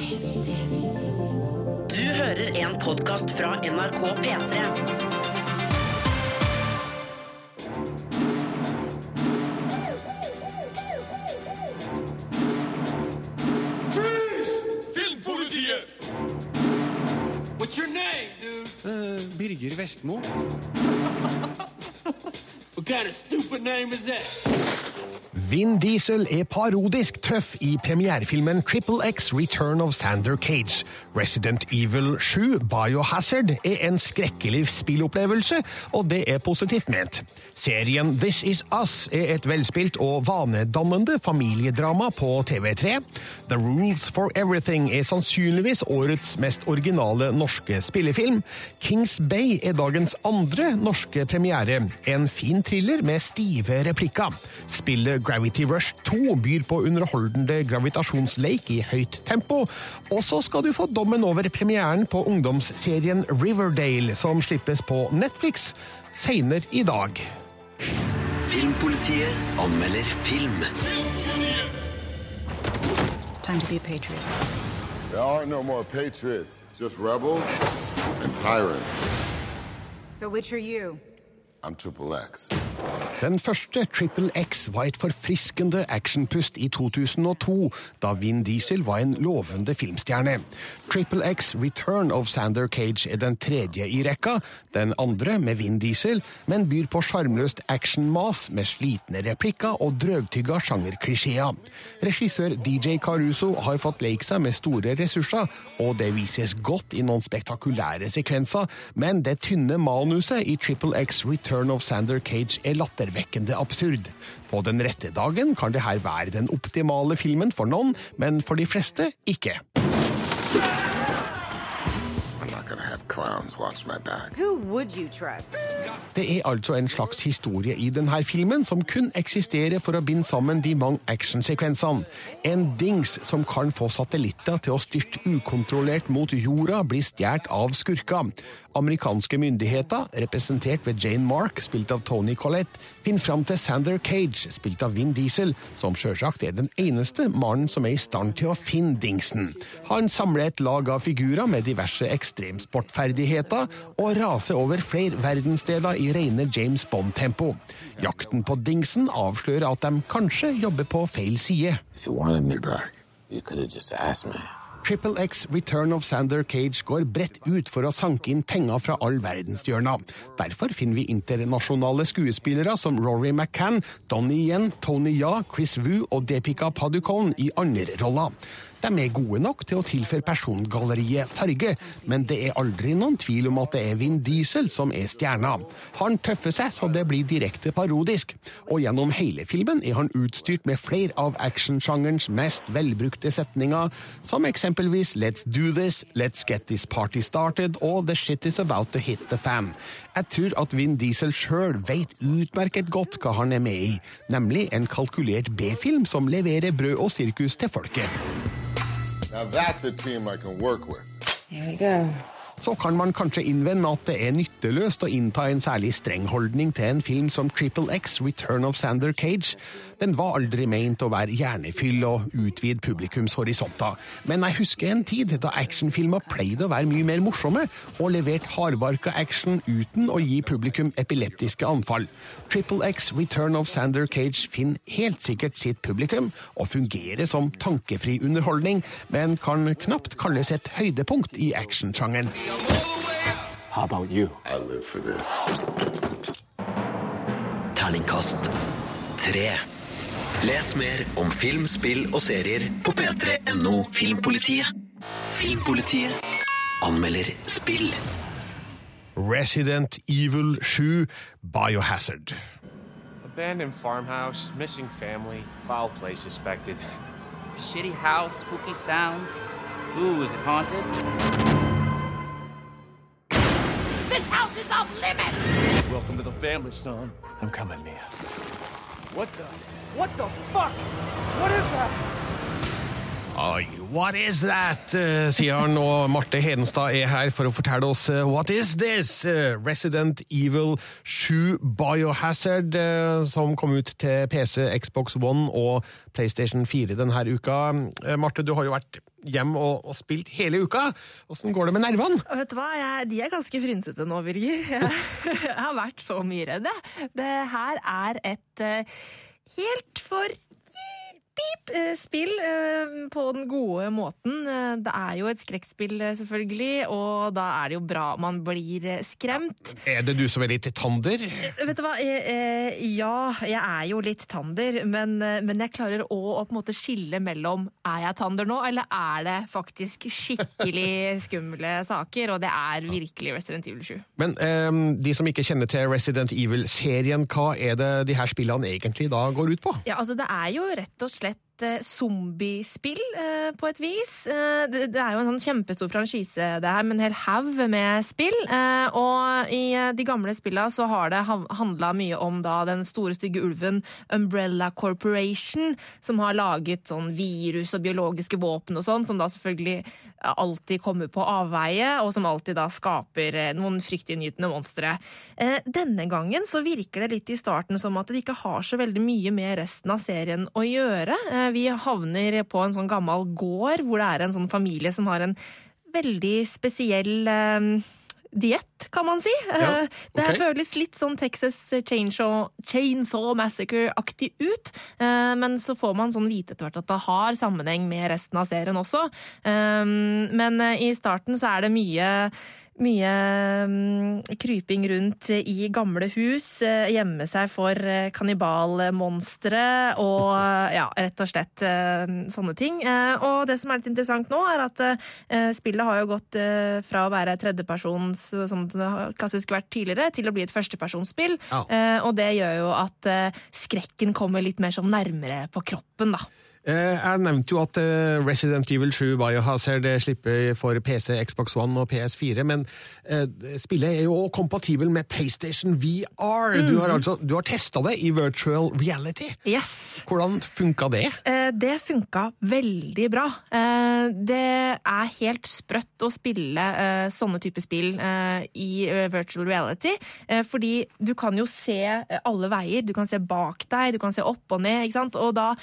Du hører en podkast fra NRK P3. Filmpolitiet! What's your name, dude? Birger Vestmo. What kind of stupid name is that? Vin Diesel er parodisk tøff i premierefilmen Triple X Return of Sander Cage. Resident Evil 7 Biohazard er en skrekkelig spillopplevelse, og det er positivt ment. Serien This Is Us er et velspilt og vanedannende familiedrama på TV3. The Rules for Everything er sannsynligvis årets mest originale norske spillefilm. Kings Bay er dagens andre norske premiere, en fin thriller med stive replikker. Spillet Gravity Rush 2 byr på underholdende gravitasjonsleik i høyt tempo, og så skal du få dommen over premieren på ungdomsserien Riverdale, som slippes på Netflix seinere i dag. Filmpolitiet anmelder film. It's time to be a patriot. There are no more patriots, just rebels and tyrants. So which are you? I'm Triple X. Den første Triple X var et forfriskende actionpust i 2002, da Vin Diesel var en lovende filmstjerne. Triple X Return of Sander Cage er den tredje i rekka, den andre med Vin Diesel, men byr på sjarmløst actionmas med slitne replikker og drøvtygga sjangerklisjeer. Regissør DJ Caruso har fått leke seg med store ressurser, og det vises godt i noen spektakulære sekvenser, men det tynne manuset i Triple X Return of Sander Cage er lattervekkende absurd. På den rette dagen kan det her være den optimale filmen for noen, men for de fleste ikke. I'm not gonna have clowns watch my back. Who would you trust? Det er altså en slags historie i denne filmen som kun eksisterer for å binde sammen de mange actionsekvensene. En dings som kan få satellitter til å styrte ukontrollert mot jorda, blir stjålet av skurker. Amerikanske myndigheter, representert ved Jane Mark, spilt av Tony Collette, finner fram til Sander Cage, spilt av Vin Diesel, som sjølsagt er den eneste mannen som er i stand til å finne dingsen. Han samler et lag av figurer med diverse ekstremsportferdigheter og raser over flere verdensdeler i rene James Bond-tempo. Jakten på dingsen avslører at de kanskje jobber på feil side. If you wanted me back, you could have just asked me. Triple X Return of Sander Cage går bredt ut for å sanke inn penger fra all verdenshjørna. Derfor finner vi internasjonale skuespillere som Rory McCann, Donnie Yen, Tony Ya, Chris Wu og Depika Padukone i andre roller. De er gode nok til å tilføre persongalleriet farge, men det er aldri noen tvil om at det er Vin Diesel som er stjerna. Han tøffer seg så det blir direkte parodisk, og gjennom hele filmen er han utstyrt med flere av actionsjangerens mest velbrukte setninger, som eksempelvis Let's do this, Let's get this party started og The shit is about to hit the fan. Jeg tror at Vin Diesel sjøl vet utmerket godt hva han er med i, nemlig en kalkulert B-film som leverer brød og sirkus til folket. Så kan man kanskje innvende at det er nytteløst å innta en særlig streng holdning til en film som Triple X Return of Sander Cage. Den var aldri meint å være hjernefyll og utvide publikums horisonter. Men jeg husker en tid da actionfilmer pleide å være mye mer morsomme, og levert hardbarka action uten å gi publikum epileptiske anfall. Triple X Return of Sander Cage finner helt sikkert sitt publikum, og fungerer som tankefri underholdning, men kan knapt kalles et høydepunkt i actionsjangeren. How about you? I live for this. Terningkast tre. Les mer om film, spill og serier på p3.no Filmpolitiet. Filmpolitiet anmelder spill. Resident Evil 7 Biohazard. Abandoned farmhouse, missing family, foul play suspected. Shitty house, spooky sounds. Ooh, is it haunted? This house is off limits! Welcome to the family, son. I'm coming, Mia. What the? What the fuck? What is that? What is that? eh, sier han, og Marte Hedenstad er her for å fortelle oss eh, what is this? Eh, Resident Evil 7 Biohazard, som kom ut til PC, Xbox One og PlayStation 4 denne uka. Marte, du har jo vært hjem og, og spilt hele uka. Åssen går det med nervene? Vet du hva? Jeg, de er ganske frynsete nå, Birger. Jeg, jeg har vært så mye redd, jeg. Det her er et helt for pip eh, spill eh, på den gode måten. Eh, Det er jo et skrekkspill, selvfølgelig, og da er det jo bra man blir skremt. skremt. Er det du som er litt tander? Vet du hva? Ja, jeg er jo litt tander, men, men jeg klarer òg å på en måte skille mellom er jeg tander nå, eller er det faktisk skikkelig skumle saker? Og det er virkelig Resident Evil 7. Men eh, de som ikke kjenner til Resident Evil-serien, hva er det de her spillene egentlig da går ut på? Ja, altså det er jo rett og slett eh, zombiespill eh, på et vis. Eh, det, er jo en sånn kjempestor franchise det her, med en hel haug med spill. Og i de gamle spillene så har det handla mye om da den store stygge ulven Umbrella Corporation, som har laget sånn virus og biologiske våpen og sånn, som da selvfølgelig alltid kommer på avveie, og som alltid da skaper noen fryktinngytende monstre. Denne gangen så virker det litt i starten som at det ikke har så veldig mye med resten av serien å gjøre. Eh, Vi havner på en sånn gammel gård hvor det er en sånn familie som har en veldig spesiell eh, diett, kan man si. Ja, okay. Det føles litt sånn Texas Chainsaw, Chainsaw Massacre-aktig ut, eh, men så får man sånn vite etter hvert at det har sammenheng med resten av serien også. Men eh, i starten så er det mye mye mm, kryping rundt i gamle hus, eh, gjemme seg for eh, kannibalmonstre og eh, ja, rett og slett sånne ting. Og det som er litt interessant nå, er at spillet har jo gått fra å være tredjepersons, som det har klassisk vært tidligere, til å bli et førstepersonsspill. Eh, Og det gjør jo at skrekken kommer litt mer sånn nærmere på kroppen, da. Eh, Jeg nevnte jo at eh, Resident Evil 7 Biohazard slipper for PC, Xbox One og PS4, men eh, spillet er jo kompatibel med PlayStation VR. Du har Mhm. altså du har testa det i virtual reality. Yes. Hvordan funka det? Det funka veldig bra. Det er helt sprøtt å spille sånne typer spill i virtual reality, fordi du kan jo se alle veier. Du kan se bak deg, du kan se opp og ned, ikke sant? Og da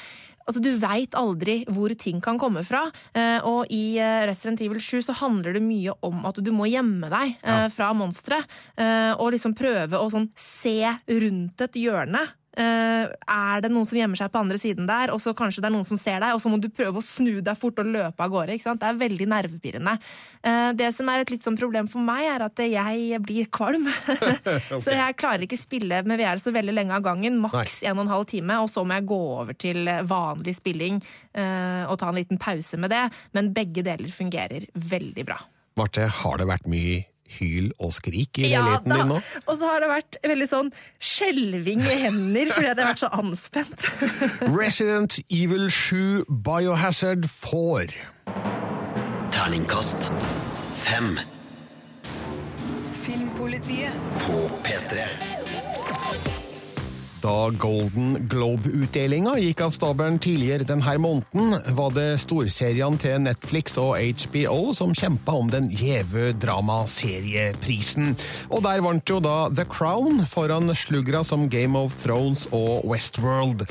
Altså, Du veit aldri hvor ting kan komme fra. Eh, og i eh, Resident Evil 7 så handler det mye om at du må gjemme deg eh, fra monstre. Og liksom prøve å sånn se rundt et hjørne. Eh, er det noen som gjemmer seg på andre siden der, og så kanskje det er noen som ser deg, og så må du prøve å snu deg fort og løpe av gårde. ikke sant? Det er veldig nervepirrende. Eh, det som er et litt sånn problem for meg, er at jeg blir kvalm. Så jeg klarer ikke spille med VR så veldig lenge av gangen, maks en og en halv time, og så må jeg gå over til vanlig spilling eh, og ta en liten pause med det. Men begge deler fungerer veldig bra. Marte, har det vært mye hyl og skrik i Ja leiligheten da, din nå? og så har det vært veldig sånn skjelving i hender fordi at jeg har vært så anspent. Resident Evil 7 Biohazard 4. Terningkast 5. Filmpolitiet. på P3. Da Golden Globe-utdelinga gikk av stabelen tidligere denne måneden, var det storseriene til Netflix og HBO som kjempa om den gjeve dramaserieprisen. Og der vant jo da The Crown foran sluggere som Game of Thrones og Westworld.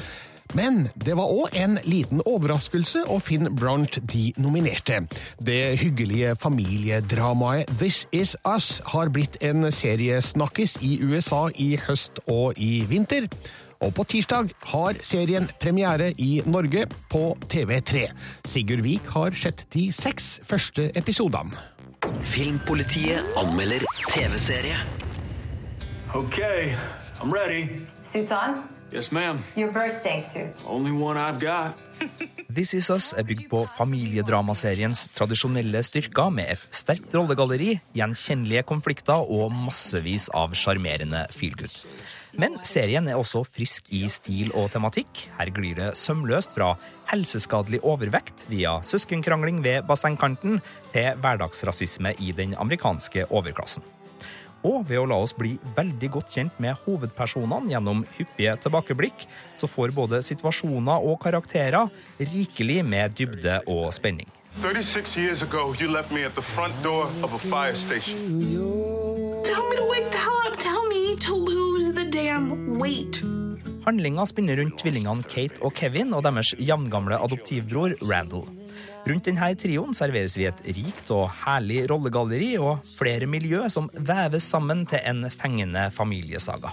Men det var òg en liten overraskelse å finne Brunt de nominerte. Det hyggelige familiedramaet This Is Us har blitt en seriesnakkis i USA i høst og i vinter. Og på tirsdag har serien premiere i Norge på TV3. Sigurd Vik har sett de seks første episodene. Filmpolitiet anmelder TV-serie. Okay, I'm ready. Suits on? Yes, ma'am. Your birthday suit. Only one I've got. This Is Us er bygd på familiedramaseriens tradisjonelle styrker med et sterkt rollegalleri, gjenkjennelige konflikter og massevis av sjarmerende feelgood. Men serien er også frisk i stil og tematikk. Her glir det sømløst fra helseskadelig overvekt via søskenkrangling ved bassengkanten til hverdagsrasisme i den amerikanske overklassen. Og ved å la oss bli veldig godt kjent med hovedpersonene gjennom hyppige tilbakeblikk, så får både situasjoner og karakterer rikelig med dybde og spenning. 36 years ago, you left me at the front door of a fire station. Tell me to wake the hell up. Tell me to lose the damn weight. Handlinga spinner rundt tvillingene Kate og Kevin og deres jevngamle adoptivbror Randall. Rundt denne trioen serveres vi et rikt og herlig rollegalleri og flere miljø som veves sammen til en fengende familiesaga.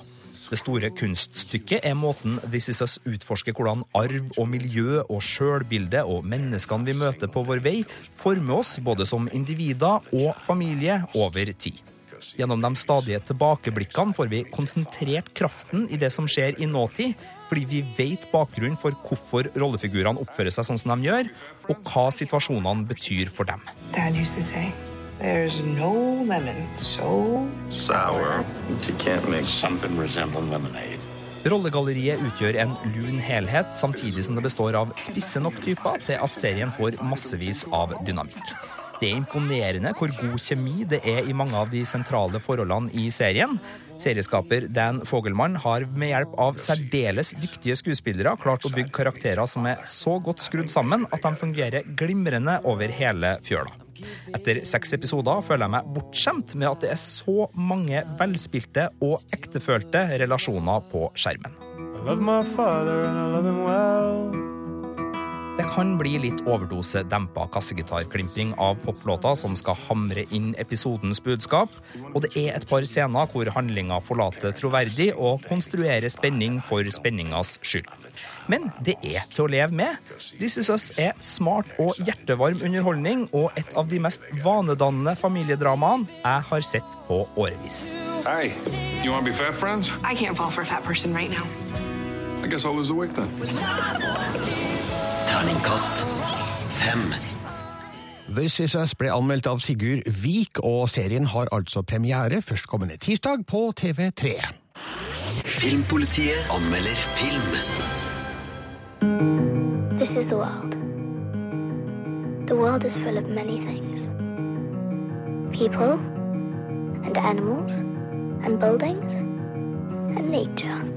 Det store kunststykket er måten This Is Us utforsker hvordan arv og miljø og sjølbilde og menneskene vi møter på vår vei, former oss både som individer og familie over tid. Gjennom de stadige tilbakeblikkene får vi konsentrert kraften i det som skjer i nåtid, fordi vi vet bakgrunnen for hvorfor rollefigurene oppfører seg sånn som de gjør, og hva situasjonene betyr for dem. Dad used to say, there's no lemon so Sour. But you can't make something resemble lemonade. Rollegalleriet utgjør en lun helhet, samtidig som det består av spisse nok typer til at serien får massevis av dynamikk. Det er imponerende hvor god kjemi det er i mange av de sentrale forholdene i serien. Serieskaper Dan Fogelmann har med hjelp av særdeles dyktige skuespillere klart å bygge karakterer som er så godt skrudd sammen at de fungerer glimrende over hele fjøla. Etter seks episoder føler jeg meg bortskjemt med at det er så mange velspilte og ektefølte relasjoner på skjermen. I love my father and I love him well. Det kan bli litt overdose dempa kassegitarklimpring av poplåter som skal hamre inn episodens budskap, og det er et par scener hvor handlinga forlater troverdig og konstruerer spenning for spenningas skyld. Men det er til å leve med. This Is Us er smart og hjertevarm underholdning og et av de mest vanedannende familiedramaene jeg har sett på årevis. Hey, you want to be fat friends? I can't fall for a fat person right now. I guess I'll lose the weight then. Terningkast fem. This Is Us ble anmeldt av Sigurd Vik, og serien har altså premiere førstkommende tirsdag på TV3. Filmpolitiet anmelder film. This is the world. The world is full of many things people, and animals, and buildings, and nature.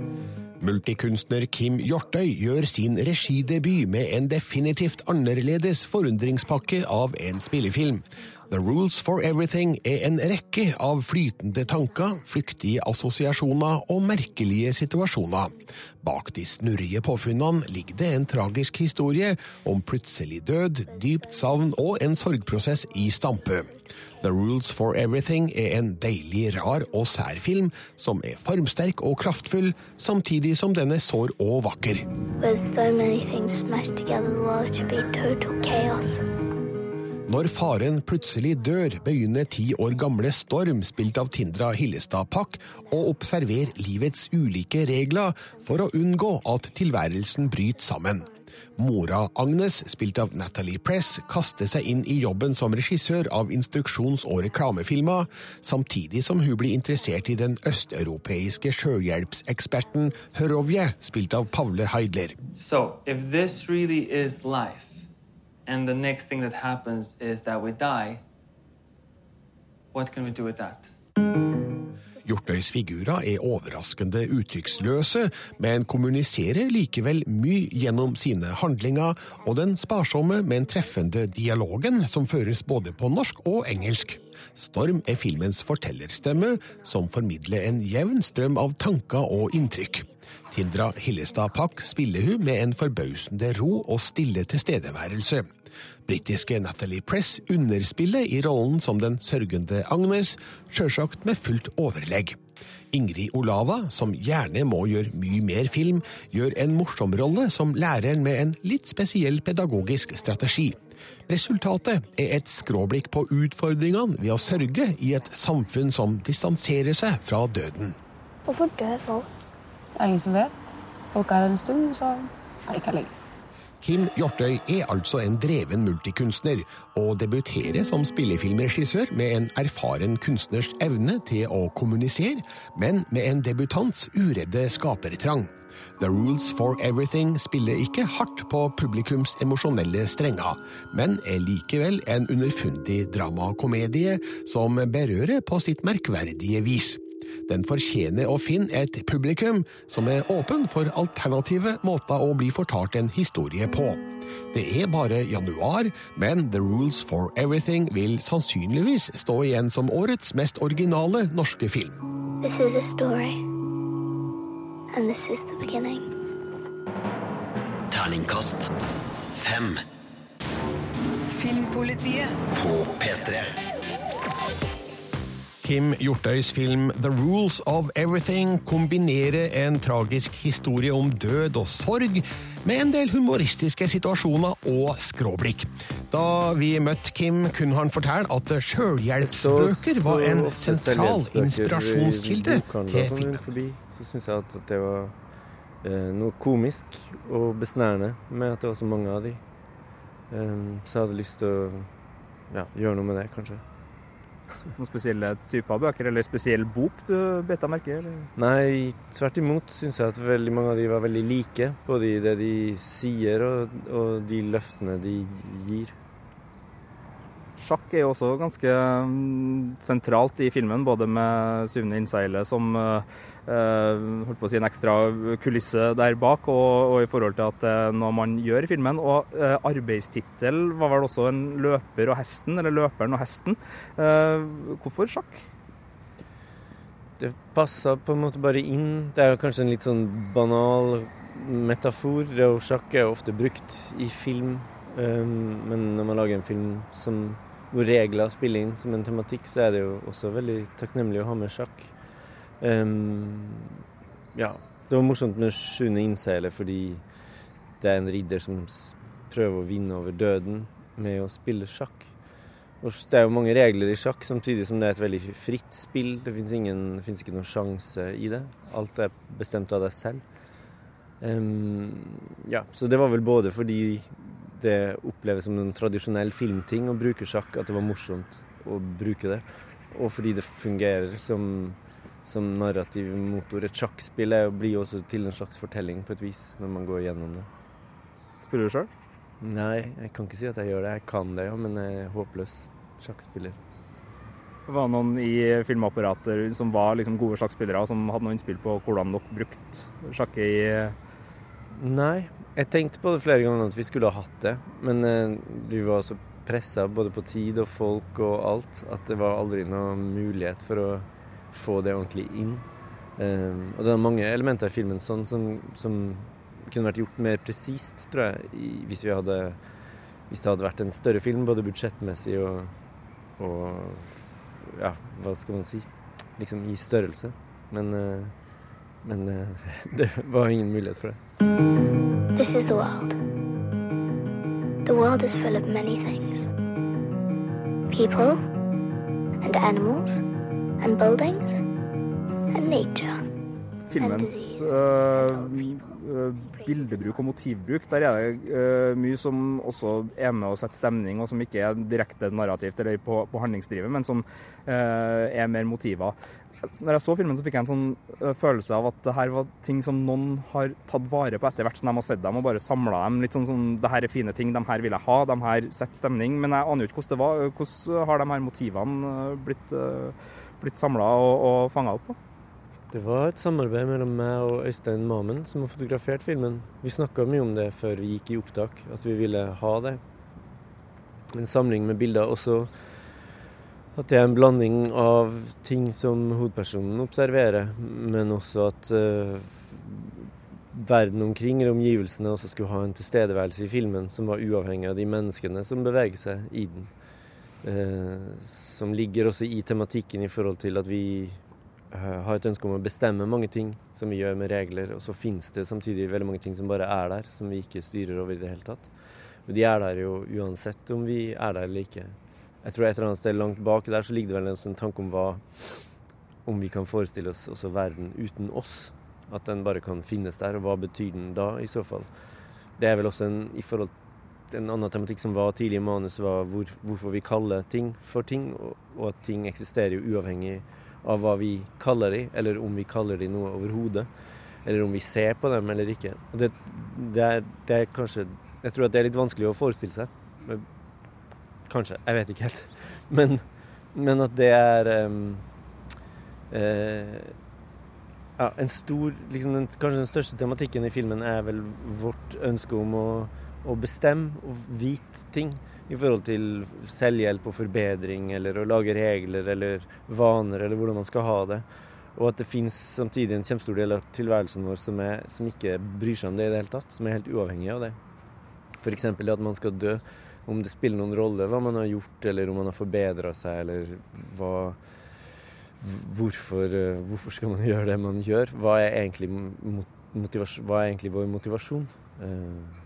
Multikunstner Kim Hjortøy gjør sin regidebut med en definitivt annerledes forundringspakke av en spillefilm. The Rules for Everything er en rekke av flytende tanker, flyktige assosiasjoner og merkelige situasjoner. Bak de snurrige påfunnene ligger det en tragisk historie om plutselig død, dypt savn og en sorgprosess i stampe. The Rules for Everything er en deilig rar og sær film som er formsterk og kraftfull, samtidig som den er sår og vakker. With so many things smashed together, the world should be total chaos. Når faren plutselig dør, begynner ti år gamle Storm, spilt av Tindra Hillestad Pakk, å observere livets ulike regler for å unngå at tilværelsen bryter sammen. Mora Agnes, spilt av Natalie Press, kaster seg inn i jobben som regissør av instruksjons- og reklamefilmer, samtidig som hun blir interessert i den østeuropeiske sjøhjelpseksperten Hørovje, spilt av Pavle Heidler. So, if this really is life, and the next thing that happens is that we die, what can we do with that? Hjortøys figurer er overraskende uttrykksløse, men kommuniserer likevel mye gjennom sine handlinger og den sparsomme, men treffende dialogen som føres både på norsk og engelsk. Storm er filmens fortellerstemme, som formidler en jevn strøm av tanker og inntrykk. Tindra Hillestad Pakk spiller hun med en forbausende ro og stille tilstedeværelse. Britiske Natalie Press underspiller i rollen som den sørgende Agnes, sjølsagt med fullt overlegg. Ingrid Olava, som gjerne må gjøre mye mer film, gjør en morsom rolle som læreren med en litt spesiell pedagogisk strategi. Resultatet er et skråblikk på utfordringene ved å sørge i et samfunn som distanserer seg fra døden. Hvorfor dør folk? Det er ingen som vet. Folk er her en stund, så er de ikke her lenger. Kim Hjortøy er altså en dreven multikunstner, og debuterer som spillefilmregissør med en erfaren kunstners evne til å kommunisere, men med en debutants uredde skapertrang. The Rules for Everything spiller ikke hardt på publikums emosjonelle strenger, men er likevel en underfundig dramakomedie som berører på sitt merkverdige vis. Den fortjener å finne et publikum som er åpen for alternative måter å bli fortalt en historie på. Det er bare januar, men The Rules for Everything vil sannsynligvis stå igjen som årets mest originale norske film. This is a story. And this is the beginning. Terningkast fem Filmpolitiet på P3. Kim Hjortøys film The Rules of Everything kombinerer en tragisk historie om død og sorg med en del humoristiske situasjoner og skråblikk. Da vi møtte Kim, kunne han fortelle at sjølhjelpsbøker var en sentral inspirasjonskilde til filmen. Så syns jeg at det var eh, noe komisk og besnærende med at det var så mange av de. Um, så jeg hadde lyst til å ja, gjøre noe med det, kanskje. Noen spesielle typer av bøker, eller spesiell bok du bet deg merke i? Nei, tvert imot syns jeg at veldig mange av de var veldig like. Både i det de sier og, og de løftene de gir. Sjakk er jo også ganske mm, sentralt i filmen, både med Syvende innseilet som eh, holdt på å si en ekstra kulisse der bak, og, og i forhold til at det er noe man gjør i filmen. Og eh, arbeidstittel var vel også en løper og hesten, eller løperen og hesten. Eh, hvorfor sjakk? Det passa på en måte bare inn. Det er jo kanskje en litt sånn banal metafor. Det og sjakk er ofte brukt i film, um, men når man lager en film som, hvor regler spiller inn som en tematikk, så er det jo også veldig takknemlig å ha med sjakk. Um, ja, det var morsomt med sjuende innseiler fordi det er en ridder som prøver å vinne over døden med å spille sjakk. Og det er jo mange regler i sjakk, samtidig som det er et veldig fritt spill. Det fins ikke noen sjanse i det. Alt er bestemt av deg selv. Um, ja, så det var vel både fordi det oppleves som en tradisjonell filmting å bruke sjakk, at det var morsomt å bruke det, og fordi det fungerer som, som narrativ motor. Et sjakkspill er, blir jo også til en slags fortelling på et vis, når man går gjennom det. Spiller du sjøl? Nei, jeg kan ikke si at jeg gjør det. Jeg kan det, ja, men jeg er håpløs sjakkspiller. Var det noen i filmapparater som var liksom gode sjakkspillere, som hadde noe innspill på hvordan dere brukte sjakket i Nei, jeg tenkte på det flere ganger at vi skulle ha hatt det, men eh, vi var så pressa både på tid og folk og alt at det var aldri noen mulighet for å få det ordentlig inn. Eh, og det er mange elementer i filmen sånn som, som kunne vært gjort mer presist, tror jeg, i, hvis, vi hadde, hvis det hadde vært en større film, både budsjettmessig og, og ja, hva skal man si, liksom i størrelse. Men, eh, men eh, det var ingen mulighet for det. This is the world. The world is full of many things people, and animals, and buildings, and nature. filmens øh, bildebruk og motivbruk, der er det uh, mye som også er med å sette stemning, og som ikke er direkte narrativt eller på, på handlingsdrivet, men som uh, er mer motiver. Når jeg så filmen, så fikk jeg en sånn øh, følelse av at det her var ting som noen har tatt vare på etter hvert som de har sett dem, og bare samla dem. Litt sånn som det her er fine ting, de her vil jeg ha, de her setter stemning. Men jeg aner jo ikke hvordan det var. Hvordan har de her motivene øh, blitt, øh, blitt samla og, og fanga opp? Det var et samarbeid mellom meg og Øystein Mamen som har fotografert filmen. Vi snakka mye om det før vi gikk i opptak, at vi ville ha det. En samling med bilder. Også at det er en blanding av ting som hovedpersonen observerer, men også at uh, verden omkring, eller omgivelsene, også skulle ha en tilstedeværelse i filmen som var uavhengig av de menneskene som beveger seg i den. Uh, som ligger også i tematikken i forhold til at vi eh, har et ønske om å bestemme mange ting som vi gjør med regler, og så finnes det samtidig veldig mange ting som bare er der, som vi ikke styrer over i det hele tatt. Og de er der jo uansett om vi er der eller ikke. Jeg tror et eller annet sted langt bak der så ligger det vel en en tanke om hva Om vi kan forestille oss også verden uten oss. At den bare kan finnes der, og hva betyr den da i så fall? Det er vel også en, i forhold en annen tematikk som var tidlig i manus, var hvor, hvorfor vi kaller ting for ting, og, og at ting eksisterer jo uavhengig av hva vi kaller de, eller om vi kaller de noe overhodet. eller om vi ser på dem eller ikke. Og det, det, er, det er kanskje Jeg tror at det er litt vanskelig å forestille seg. Kanskje. Jeg vet ikke helt. Men, men at det er um, uh, ja, en stor liksom den, Kanskje den største tematikken i filmen er vel vårt ønske om å, å bestemme og vite ting i forhold til selvhjelp og forbedring, eller å lage regler eller vaner, eller hvordan man skal ha det. Og at det fins samtidig en kjempestor del av tilværelsen vår som, er, som, ikke bryr seg om det i det hele tatt, som er helt uavhengig av det. F.eks. at man skal dø. Om det spiller noen rolle hva man har gjort, eller om man har forbedra seg, eller hva hvorfor, eh, hvorfor, skal man gjøre det man gjør? Hva er egentlig, hva er egentlig vår motivasjon? Uh,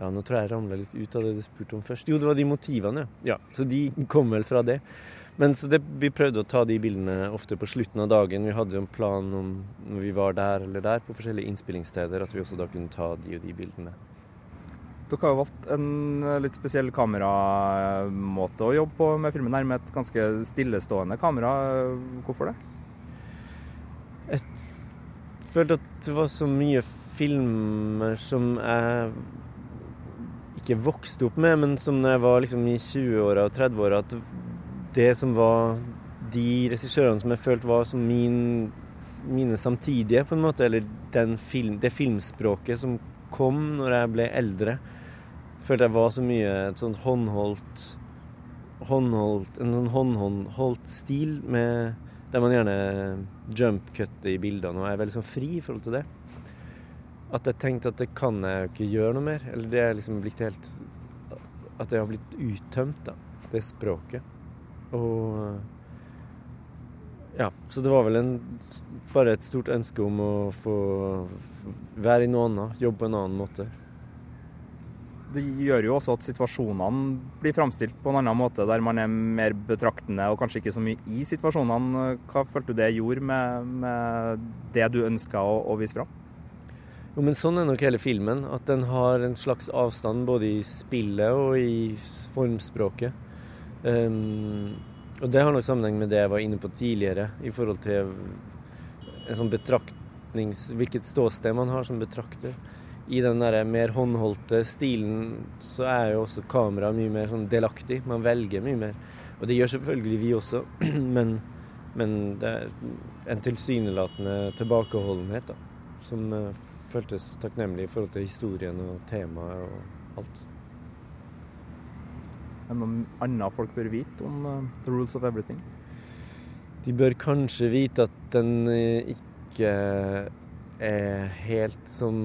ja, nå tror jeg jeg ramla litt ut av det du spurte om først. Jo, det var de motivene, ja. Så de kom vel fra det. Men så det, Vi prøvde å ta de bildene ofte på slutten av dagen. Vi hadde jo en plan om når vi var der eller der på forskjellige innspillingssteder, at vi også da kunne ta de og de bildene. Dere har jo valgt en litt spesiell kameramåte å jobbe på med filmen her, med et ganske stillestående kamera. Hvorfor det? Jeg følte at det var så mye filmer som jeg ikke vokste opp med, men som da jeg var liksom i 20-åra og 30-åra, at det som var de regissørene som jeg følte var som min, mine samtidige, på en måte, eller film, det filmspråket som kom når jeg ble eldre, følte jeg var så mye et sånt håndholdt, håndholdt En sånn håndholdt stil med, der man gjerne jump-cutter i bildene, og er veldig sånn fri i forhold til det at jeg tenkte at det kan jeg jo ikke gjøre noe mer. Eller det er liksom blitt helt At det har blitt uttømt, da. Det språket. Og Ja. Så det var vel en, bare et stort ønske om å få være i noe annet. Jobbe på en annen måte. Det gjør jo også at situasjonene blir framstilt på en annen måte, der man er mer betraktende og kanskje ikke så mye i situasjonene. Hva følte du det gjorde med, med det du ønska å, å vise fram? Jo, men Sånn er nok hele filmen. At den har en slags avstand både i spillet og i formspråket. Um, og det har nok sammenheng med det jeg var inne på tidligere, i forhold til en sånn betraktnings... Hvilket ståsted man har som betrakter. I den der mer håndholdte stilen så er jo også kameraet mye mer sånn delaktig. Man velger mye mer. Og det gjør selvfølgelig vi også, men, men det er en tilsynelatende tilbakeholdenhet da, som eh, føltes takknemlig i forhold til historien og temaet og alt. Er det noe annet folk bør vite om uh, The Rules of Everything? De bør kanskje vite at den uh, ikke er helt som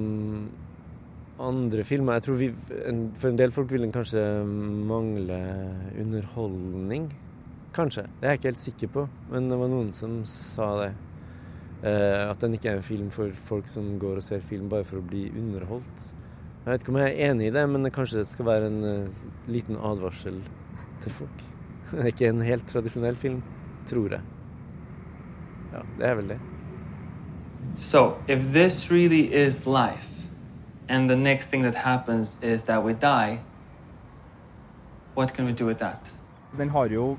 andre filmer. Jeg tror vi, For en del folk vil den kanskje mangle underholdning. Kanskje. Det er jeg ikke helt sikker på, men det var noen som sa det. Uh, at den ikke er en film for folk som går og ser film bare for å bli underholdt. Jeg vet ikke om jeg er enig i det, men kanskje det skal være en uh, liten advarsel til folk. Det er ikke en helt tradisjonell film, tror jeg. Ja, det er vel det. So, if this really is life, and the next thing that happens is that we die, what can we do with that? Den har jo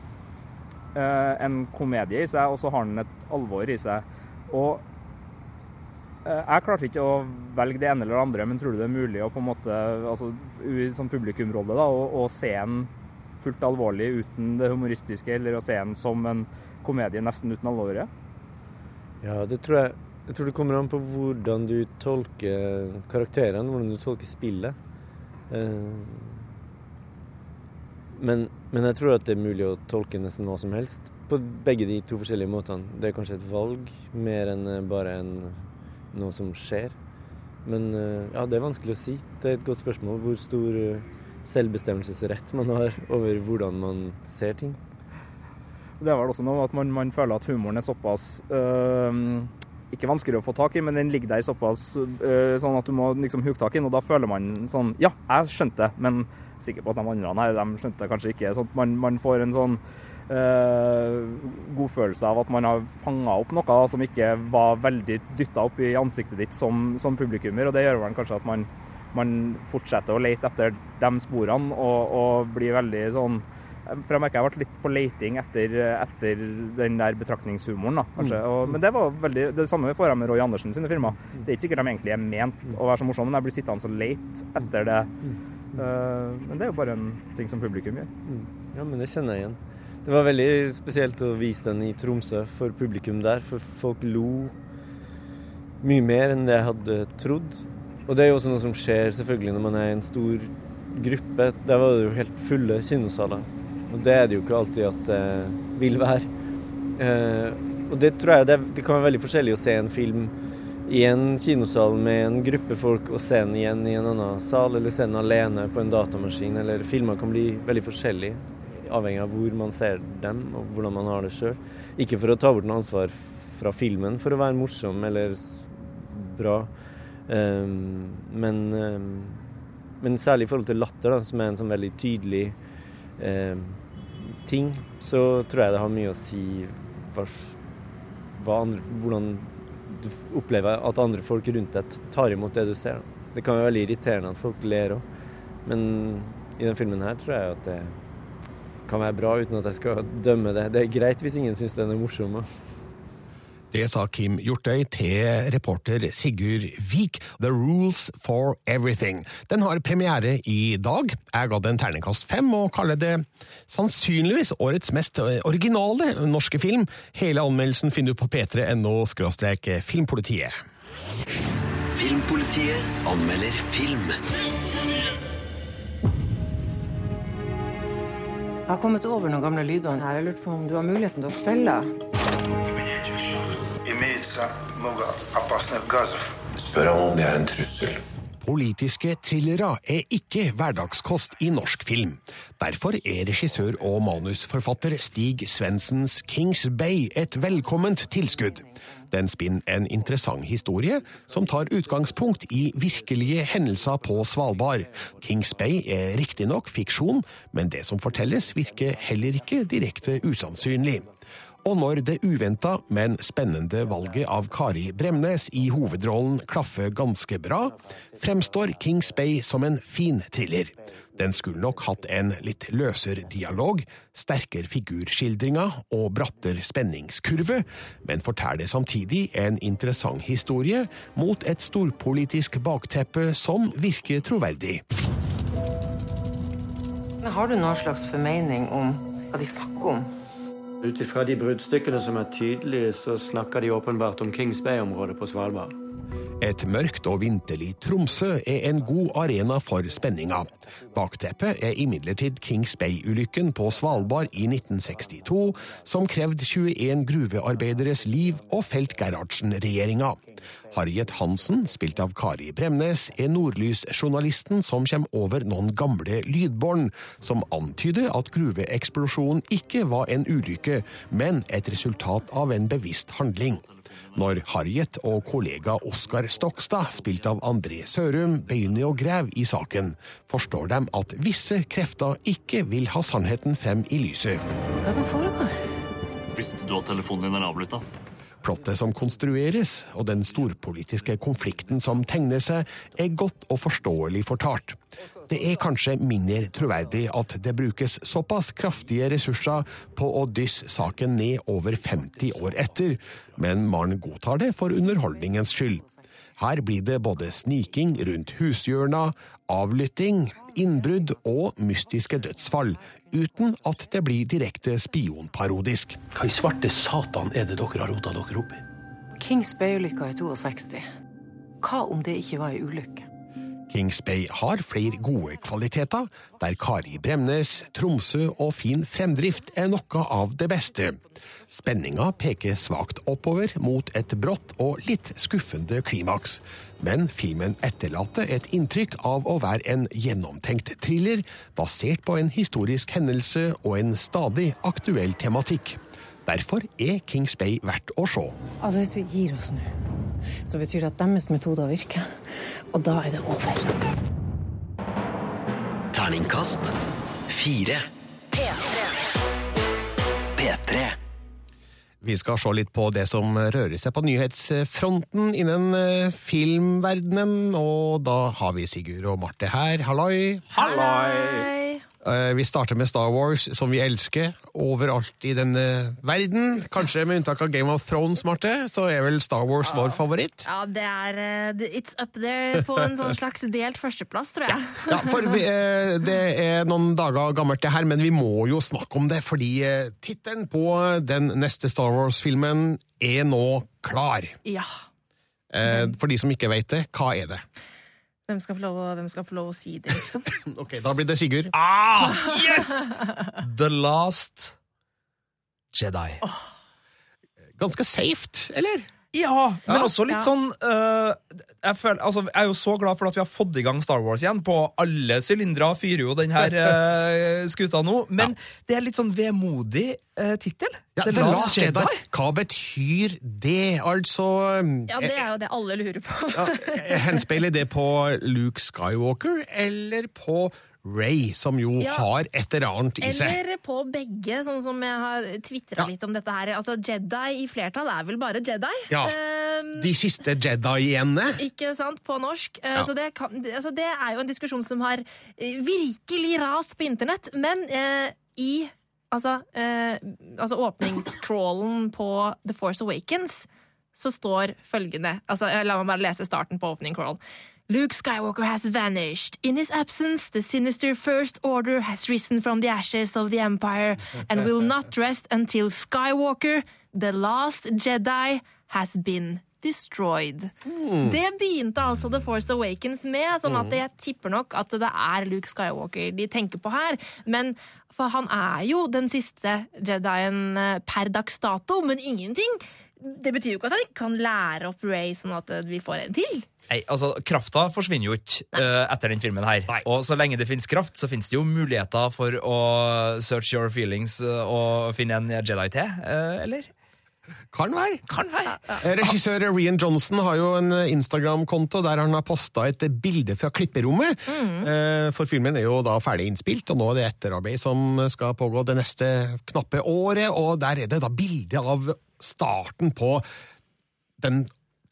eh, en komedie i seg, og så har den et alvor i seg. Og eh, jeg klarte ikke å velge det ene eller det andre, men tror du det er mulig å på en måte, altså i sånn publikumrolle da, å, å se en fullt alvorlig uten det humoristiske, eller å se en som en komedie nesten uten alvoret? Ja, det tror jeg. Jeg tror det kommer an på hvordan du tolker karakterene, hvordan du tolker spillet. Eh, men, men jeg tror at det er mulig å tolke nesten hva som helst på begge de to forskjellige måtene. Det er kanskje et valg mer enn eh, bare en, noe som skjer. Men eh, ja, det er vanskelig å si. Det er et godt spørsmål hvor stor selvbestemmelsesrett man har over hvordan man ser ting. Det er vel også noe at man, man føler at humoren er såpass øh, ikke vanskelig å få tak i, men den ligger der såpass øh, sånn at du må liksom huke tak i den. Og da føler man sånn Ja, jeg skjønte det, men sikker på at de andre her, de skjønte det kanskje ikke. Sånn man, man får en sånn Uh, god følelse av at man har fanga opp noe som ikke var veldig dytta opp i ansiktet ditt som, som publikummer. og Det gjør vel kanskje at man, man, fortsetter å lete etter de sporene og, og blir veldig sånn For jeg merker jeg ble litt på leiting etter, etter den der betraktningshumoren. da, kanskje. Mm. Og, men det var veldig, det samme får jeg med Roy Andersen sine filmer. Det er ikke sikkert de egentlig er ment å være så morsomme, men jeg blir sittende så leit etter det. Uh, men det er jo bare en ting som publikum gjør. Mm. Ja, men det kjenner jeg igjen. Det var veldig spesielt å vise den i Tromsø for publikum der, for folk lo mye mer enn det jeg hadde trodd. Og det er jo også noe som skjer selvfølgelig når man er i en stor gruppe. Der var det jo helt fulle kinosaler. Og det er det jo ikke alltid at det vil være. Eh, og det tror jeg det, det kan være veldig forskjellig å se en film i en kinosal med en gruppe folk og se den igjen i en annen sal, eller se den alene på en datamaskin. Eller filmer kan bli veldig forskjellige, avhengig av hvor man ser dem og hvordan man har det sjøl. Ikke for å ta bort noe ansvar fra filmen for å være morsom eller bra, um, men, um, men særlig i forhold til latter, da, som er en sånn veldig tydelig ehm, ting, så tror jeg det har mye å si hva, hva andre, hvordan du opplever at andre folk rundt deg tar imot det du ser. Det kan være veldig irriterende at folk ler òg, men i denne filmen her tror jeg at det kan være bra uten at jeg skal dømme det. Det er greit hvis ingen syns den er morsom. da. Det sa Kim Hjortøy til reporter Sigurd Vik. The Rules for Everything. Den har premiere i dag. Jeg ga den terningkast fem, og kaller det sannsynligvis årets mest originale norske film. Hele anmeldelsen finner du på p3.no filmpolitiet. Filmpolitiet anmelder film. Jeg har kommet over noen gamle lydbånd her. Jeg lurte på om du har muligheten til å spille. Spør ham om det er en trussel. Politiske thrillere er ikke hverdagskost i norsk film. Derfor er regissør og manusforfatter Stig Svendsens Kings Bay et velkomment tilskudd. Den spinner en interessant historie som tar utgangspunkt i virkelige hendelser på Svalbard. Kings Bay er riktignok fiksjon, men det som fortelles virker heller ikke direkte usannsynlig. Og når det uventa, men spennende valget av Kari Bremnes i hovedrollen klaffer ganske bra, fremstår Kings Bay som en fin thriller. Den skulle nok hatt en litt løsere dialog, sterkere figurskildringer og brattere spenningskurve, men forteller samtidig en interessant historie mot et storpolitisk bakteppe som virker troverdig. Men Har du noen slags formening om hva de snakker om? Ut ifra de bruddstykkene som er tydelige, så snakker de åpenbart om Kings Bay-området på Svalbard. Et mørkt og vinterlig Tromsø er en god arena for spenninga. Bakteppet er imidlertid Kings Bay-ulykken på Svalbard i 1962, som krevde 21 gruvearbeideres liv og felt Gerhardsen-regjeringa. Harriet Hansen, spilt av Kari Bremnes, er Nordlys-journalisten som kommer over noen gamle lydbånd, som antyder at gruveeksplosjonen ikke var en ulykke, men et resultat av en bevisst handling. Når Harriet og kollega Oskar Stokstad, spilt av André Sørum, begynner å grave i saken, forstår de at visse krefter ikke vil ha sannheten frem i lyset. Hva som foregår? Visste du at telefonen din er avlytta? Plottet som konstrueres, og den storpolitiske konflikten som tegner seg, er godt og forståelig fortalt. Det er kanskje mindre troverdig at det brukes såpass kraftige ressurser på å dysse saken ned over 50 år etter, men man godtar det for underholdningens skyld. Her blir det både sniking rundt hushjørna, avlytting, innbrudd og mystiske dødsfall, uten at det blir direkte spionparodisk. Hva i svarte satan er det dere har rota dere opp i? Kings Bay-ulykka i 62. Hva om det ikke var ei ulykke? Kings Bay har flere gode kvaliteter, der Kari Bremnes, Tromsø og fin fremdrift er noe av det beste. Spenninga peker svakt oppover mot et brått og litt skuffende klimaks, men filmen etterlater et inntrykk av å være en gjennomtenkt thriller basert på en historisk hendelse og en stadig aktuell tematikk. Derfor er Kings Bay verdt å se. Altså, Hvis vi gir oss nå, så betyr det at deres metoder virker. Og da er det over. Terningkast fire. P3. Vi skal se litt på det som rører seg på nyhetsfronten innen eh, filmverdenen, og da har vi Sigurd og Marte her. Halloi! Halloi! Eh, Vi starter med Star Wars, som vi elsker overalt i denne verden. Kanskje med unntak av Game of Thrones, Marte, så er vel Star Wars vår favoritt. Ja, det er eh, It's up there på en sånn slags delt førsteplass, tror jeg. Ja, for vi, eh, Det er noen dager gammelt det her, men vi må jo snakke om det, fordi tittelen på den neste Star Wars-filmen er nå klar. Ja. For de som ikke vet det, hva er det? Hvem skal få lov, å- hvem skal få lov å si det, liksom? Ok, Da blir det Sigurd. Ah, yes! The Last Jedi. Ganske safe, eller? Ja, men Ja. også litt sånn uh, jeg, føler, altså, jeg er jo så glad for at vi har fått i gang Star Wars igjen. På alle sylindere fyrer jo den her øh, skuta nå. Men det er litt sånn vemodig uh, tittel. Ja, The Last Jedi. Hva betyr det? Altså Ja, det er jo det alle lurer på. ja, Henspeiler det på Luke Skywalker eller på Ray, som jo Ja. har et eller annet i seg? Eller på begge, sånn som jeg har tvitra litt om dette her. Altså, Jedi i flertall er vel bare Jedi? Ja. Ehm, De siste Jedi-ene. Ikke sant? På norsk. Eh, Ja. Så det, kan, altså det er jo en diskusjon som har eh, virkelig rast på internett. Men eh, i altså, eh, altså åpningscrawlen på The Force Awakens så står følgende altså, eh, La meg bare lese starten på opening crawl. Luke Skywalker has vanished. In his absence, the sinister First Order has risen from the ashes of the Empire and will not rest until Skywalker, the last Jedi, has been destroyed. Det begynte altså The Force Awakens med, sånn at jeg tipper nok at det er Luke Skywalker de tenker på her. Men for han er jo den siste Jedien eh, per dags dato, men ingenting. Det betyr jo ikke at han ikke kan lære opp Ray sånn at eh, vi får en til. Nei, altså, Krafta forsvinner jo ikke uh, etter den filmen her. Og så lenge det finnes kraft, så finnes det jo muligheter for å search your feelings og finne en Jedi til, uh, eller? Kan være. Kan være. Eh, Regissør Rian Johnson har jo en Instagram-konto der han har posta et bilde fra klipperommet. Mm. For filmen er jo da ferdig innspilt, og nå er det etterarbeid som skal pågå det neste knappe året. Og der er det da bilde av starten på den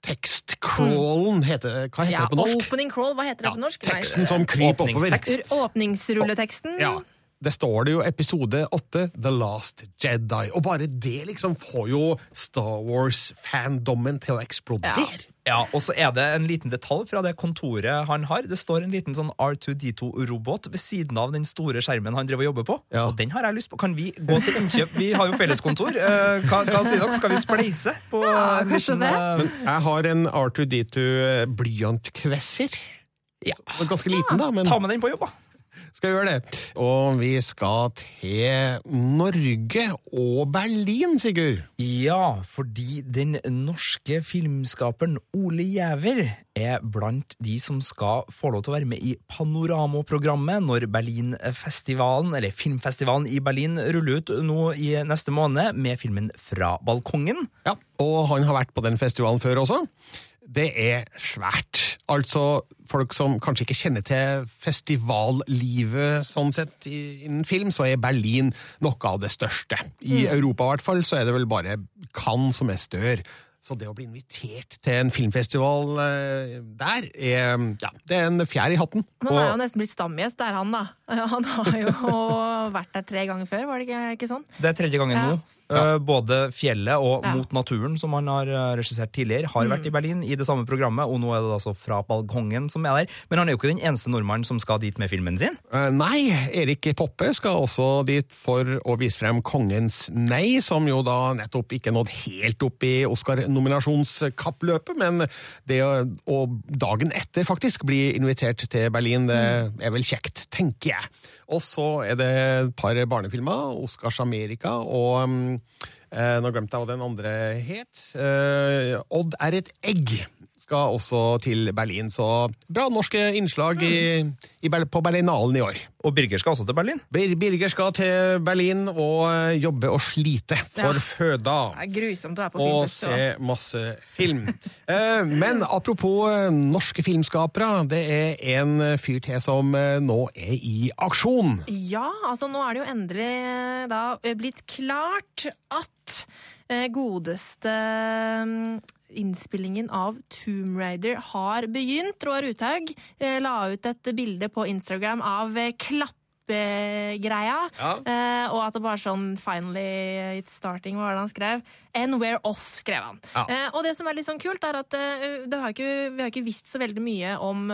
tekstcrawlen, heter. Hva heter Ja, det på norsk? Opening crawl, hva heter det på norsk? Teksten som kryper oppover. Åpningsrulleteksten. Ja. Det står det jo episode åtte, The Last Jedi. Og bare det liksom får jo Star Wars-fandommen til å eksplodere. Ja, og så er det en liten detalj fra det kontoret han har. Det står en liten sånn R2D2-robot ved siden av den store skjermen han driver og jobber på. Og den har jeg lyst på. Kan vi gå til innkjøp? Vi har jo felleskontor. Eh, Hva, hva sier dere? Skal vi spleise på Ja, mission, det. eh, Men jeg har en R2D2 blyantkvesser. Ja. Ganske liten, da. Men Ta med den på jobb, da. Skal gjøre det. Og vi skal til Norge og Berlin, Sigurd. Ja, fordi den norske filmskaperen Ole Giæver er blant de som skal få lov til å være med i Panorama-programmet når Berlinfestivalen, eller filmfestivalen i Berlin ruller ut nå i neste måned med filmen Fra balkongen. Ja, og han har vært på den festivalen før også. Det er svært. Altså, folk som kanskje ikke kjenner til festivallivet sånn sett innen film, så er Berlin noe av det største. I Mm. Europa i hvert fall, så er det vel bare Cannes som er større. Så det å bli invitert til en filmfestival eh, der, er, ja, det er en fjær i hatten. Men han er jo nesten blitt stamgjest, det er han, da. Han har jo vært der tre ganger før, var det ikke, ikke sånn? Det er tredje gangen Ja. nå. Ja. Både Fjellet og Ja. Mot naturen, som han har eh, regissert tidligere, har Mm. vært i Berlin i det samme programmet, og nå er det altså Fra balkongen som er der. Men han er jo ikke den eneste nordmannen som skal dit med filmen sin. Eh, Nei, Erik Poppe skal også dit for å vise frem Kongens nei, som jo da nettopp ikke nådde helt opp i Oscar-nominasjonskappløpet, men det å dagen etter faktisk bli invitert til Berlin, det er vel kjekt, tenker jeg. Og så er det et par barnefilmer, Oscars Amerika og mm, eh, Nå glemte jeg hva den andre het. Eh, Odd er et egg skal også til Berlin, så bra norske innslag i, i, på Berlinalen i år. Og Birger skal også til Berlin? Birger skal til Berlin og eh, jobbe og slite for Ja. føda. Det er grusomt å være på Og filmfestival. se masse film. Eh, Men apropos eh, norske filmskapere, det er en fyr til som nå er i aksjon. Ja, altså nå er det jo endelig da blitt klart at godeste mm, innspillingen av Tomb Raider har begynt. Roar Uthaug eh, la ut et bilde på Instagram av eh, klapp greia. Ja. Eh, og at det bare sånn Finally it's starting, hva var det han skrev? And we're off, skrev han. Ja. Eh, og det som er litt sånn kult, er at eh, det har ikke, vi har ikke visst så veldig mye om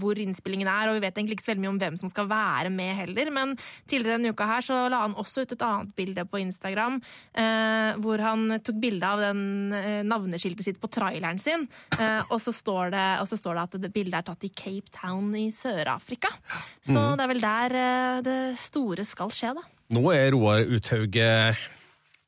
hvor innspillingen er, og vi vet egentlig ikke så veldig mye om hvem som skal være med heller. Men tidligere denne uka her så la han også ut et annet bilde på Instagram, eh, hvor han tok bilde av den navneskiltet sitt på traileren sin, eh, og, så står det, og så står det at det bildet er tatt i Cape Town i Sør-Afrika. Så mm. det er vel der det store skal skje, da. Nå er Roar Uthaug eh,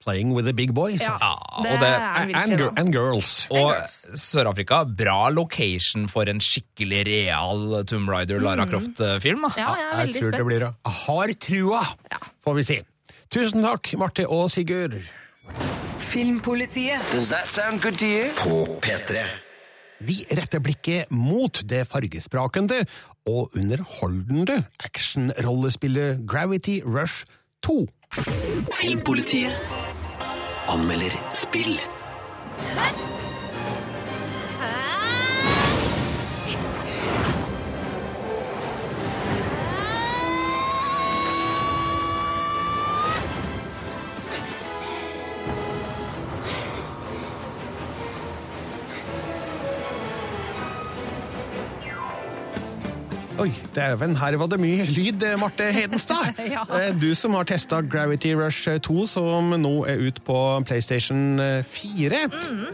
playing with the big boys. Ja, det og det- er han And, virkelig, and girls. Og Sør-Afrika, bra location for en skikkelig real Tomb Raider Lara mm. Croft-film. da. Ja, jeg er Jeg veldig tror det spent. blir det. Jeg har trua, får vi si. Tusen takk, Marte og Sigurd. Filmpolitiet. Does that sound good to you? På P3. Vi retter blikket mot det fargesprakende og underholdende actionrollespillet Gravity Rush 2. Filmpolitiet anmelder spill. Oi, dæven, her var det mye lyd, eh, Marte Hedenstad. Ja. Eh, Du som har testa Gravity Rush 2, som nå er ut på PlayStation 4.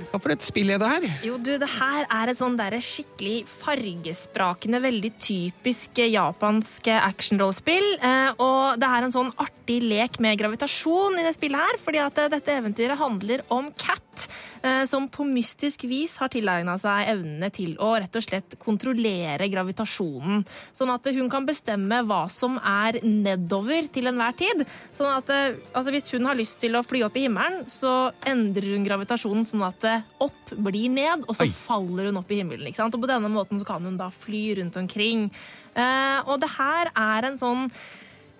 Hva for et spill er det her? Jo, du, det her er et sånn derre skikkelig fargesprakende, veldig typisk japansk actionrollspill. Eh, og det er en sånn artig lek med gravitasjon i det spillet her, fordi at eh, dette eventyret handler om Cat, eh, som på mystisk vis har tilegna seg evnene til å rett og slett kontrollere gravitasjonen. Sånn at hun kan bestemme hva som er nedover til enhver tid. Sånn at eh, altså Hvis hun har lyst til å fly opp i himmelen, så endrer hun gravitasjonen sånn at eh, opp blir ned, og så Oi. faller hun opp i himmelen. ikke sant? Og på denne måten så kan hun da fly rundt omkring. Eh, og det her er en sånn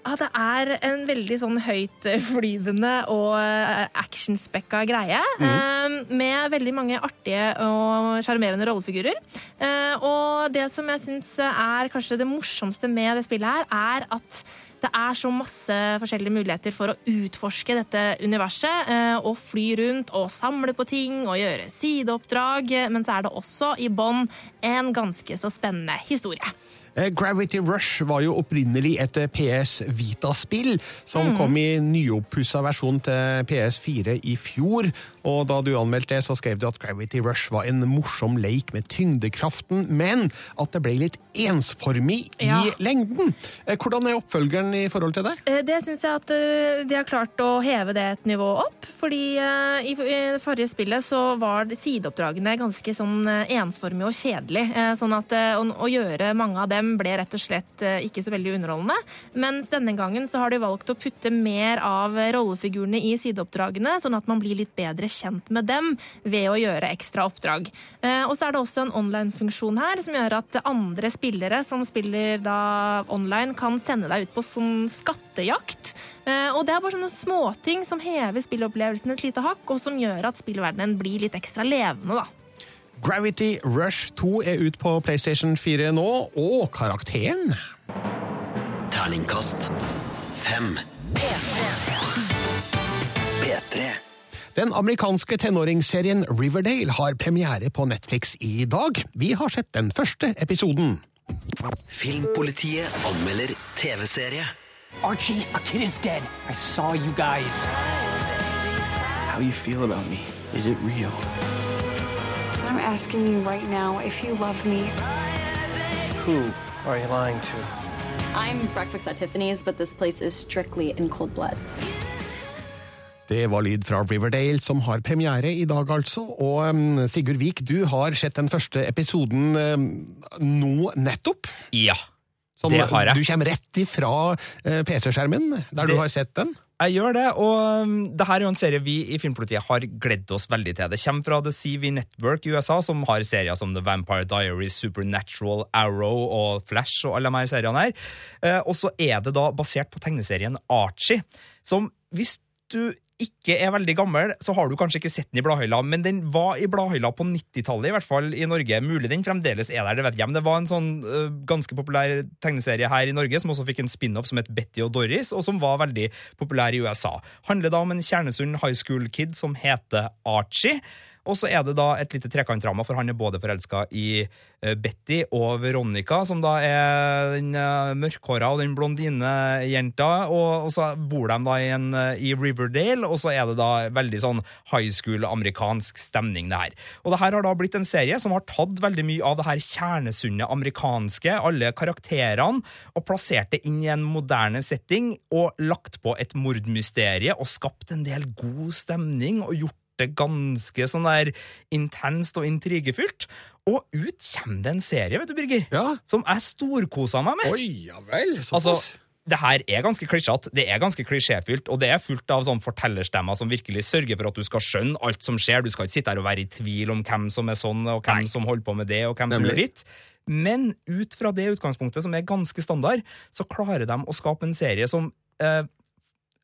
ja, det er en veldig sånn høytflyvende og eh, actionspekka greie. Mm. Med veldig mange artige og sjarmerende rollefigurer. Eh, Og det som jeg syns er kanskje det morsomste med det spillet her, er at det er så masse forskjellige muligheter for å utforske dette universet. eh, Og fly rundt og samle på ting og gjøre sideoppdrag. Men så er det også i bånn en ganske så spennende historie. Eh, Gravity Rush var jo opprinnelig et eh, PS Vita-spill, som kom i nyoppussa versjon til PS4 i fjor. Og da du anmeldte det, så skrev du at Gravity Rush var en morsom leik med tyngdekraften, men at det ble litt ensformig Ja. i lengden. Eh, Hvordan er oppfølgeren i forhold til det? Det syns jeg at de har klart å heve det et nivå opp. Fordi i det forrige spillet så var sideoppdragene ganske sånn ensformige og kjedelige. Sånn at å gjøre mange av dem ble rett og slett eh, ikke så veldig underholdende. Mens denne gangen så har de valgt å putte mer av rollefigurene i sideoppdragene, sånn at man blir litt bedre kjent med dem ved å gjøre ekstra oppdrag. Eh, Og så er det også en online-funksjon her som gjør at andre spillere som spiller da online, kan sende deg ut på sånn skattejakt. Eh, Og det er bare sånne småting som hever spillopplevelsen et lite hakk, og som gjør at spillverdenen blir litt ekstra levende, da. Gravity Rush 2 er ut på PlayStation 4 nå, og karakteren Terningkast fem. P3. Den amerikanske tenåringsserien Riverdale har premiere på Netflix i dag. Vi har sett den første episoden. Filmpolitiet anmelder TV-serie. Archie, a kid is dead. I saw you guys. How you feel about me? Is it real? Asking you right now if you love me. Who are you lying to? I'm breakfast at Tiffany's, but this place is strictly in cold blood. Det var lyd fra Riverdale som har premiere i dag, altså. Og um, Sigurd Vik, du har sett den første episoden um, nå nettopp. Ja, det har jeg. Du kommer rett ifra uh, PC-skjermen, der Det- du har sett den. Jeg gjør det, og um, det her er jo en serie vi i Filmpolitiet har gledd oss veldig til. Det kommer fra The CV Network i USA, som har serier som The Vampire Diaries, Supernatural, Arrow og Flash og alle de her seriene her. Eh, og så er det da basert på tegneserien Archie, som hvis du ikke er veldig gammel, så har du kanskje ikke sett den i bladhylla, men den var i bladhylla på 90-tallet, i hvert fall i Norge. Mulig den fremdeles er der, det vet jeg, men det var en sånn uh, ganske populær tegneserie her i Norge, som også fikk en spin-off som het Betty og Doris, og som var veldig populær i USA. Handler da om en kjernesund high school-kid som heter Archie. Og så er det da et lite trekantdrama, for han er både forelska i eh, Betty og Veronica, som da er den uh, mørkhåra og den blondinejenta. Og, og så bor de da i, en, eh, i Riverdale, og så er det da veldig sånn high school-amerikansk stemning, det her. Og det her har da blitt en serie som har tatt veldig mye av det her kjernesunne amerikanske, alle karakterene, og plassert det inn i en moderne setting, og lagt på et mordmysterie, og skapt en del god stemning, og gjort det ganske sånn der intenst og intrigefylt. Og ut kommer det en serie, vet du, Birger, som jeg storkosa meg med. Oi, ja vel, Altså, det her er ganske klisjete, det er ganske klisjéfylt, og det er fullt av sånn fortellerstemmer som virkelig sørger for at du skal skjønne alt som skjer. Du skal ikke sitte her og være i tvil om hvem som er sånn, og hvem som holder på med det, og hvem som er ditt. Men ut fra det utgangspunktet, som er ganske standard, så klarer de å skape en serie som eh,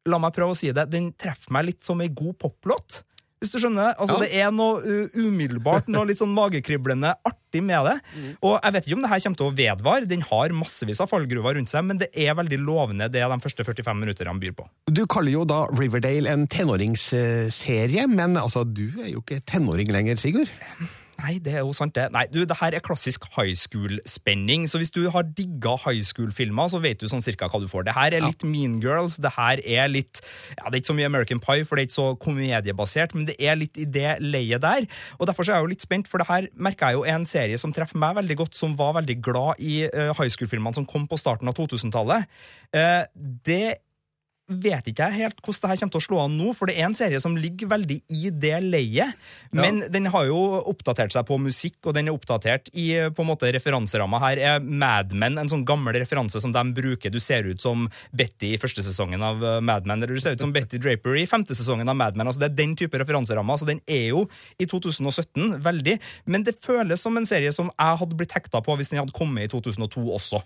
La meg prøve å si det, den treffer meg litt som ei god poplåt. Hvis du skjønner? Altså, Ja. Det er noe uh, umiddelbart, noe litt sånn magekriblende artig med det. Mm. Og jeg vet ikke om det her kommer til å vedvare. Den har massevis av fallgruver rundt seg, men det er veldig lovende, det de første 45 minutterne byr på. Du kaller jo da Riverdale en tenåringsserie, men altså, du er jo ikke tenåring lenger, Sigurd. Nei, det er jo sant, det. Nei, du, det her er klassisk high school-spenning. Så hvis du har digga high school-filmer, så vet du sånn cirka hva du får. Det her er litt Mean Girls. Det her er litt Ja, det er ikke så mye American Pie, for det er ikke så komediebasert, men det er litt i det leiet der. Og derfor så er jeg jo litt spent, for det her merker jeg jo er en serie som treffer meg veldig godt, som var veldig glad i uh, high school-filmene som kom på starten av 2000-tallet. Uh, det vet ikke jeg helt hvordan det her kommer til å slå an nå, for det er en serie som ligger veldig i det leiet. Men den har jo oppdatert seg på musikk, og den er oppdatert i på en måte referanseramma. Her er Mad Men en sånn gammel referanse som de bruker. Du ser ut som Betty i første sesongen av eh, Mad Men, eller du ser ut som Betty Draper i femte sesongen av Mad Men. Altså, det er den type referanseramma, så den er jo i 2017 veldig. Men det føles som en serie som jeg hadde blitt hekta på hvis den hadde kommet i 2002 også.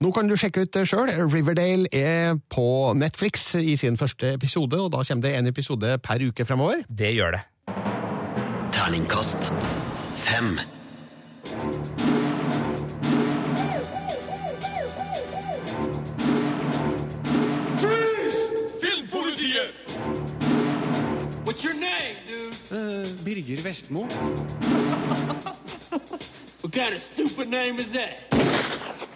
Nå kan du sjekke ut det sjøl. Riverdale er på Netflix i sin første episode, og da kommer det en episode per uke fremover. Det gjør det. Terningkast fem. Filmpolitiet! What's your name, dude? Birger Vestmo. What kind of stupid name is that?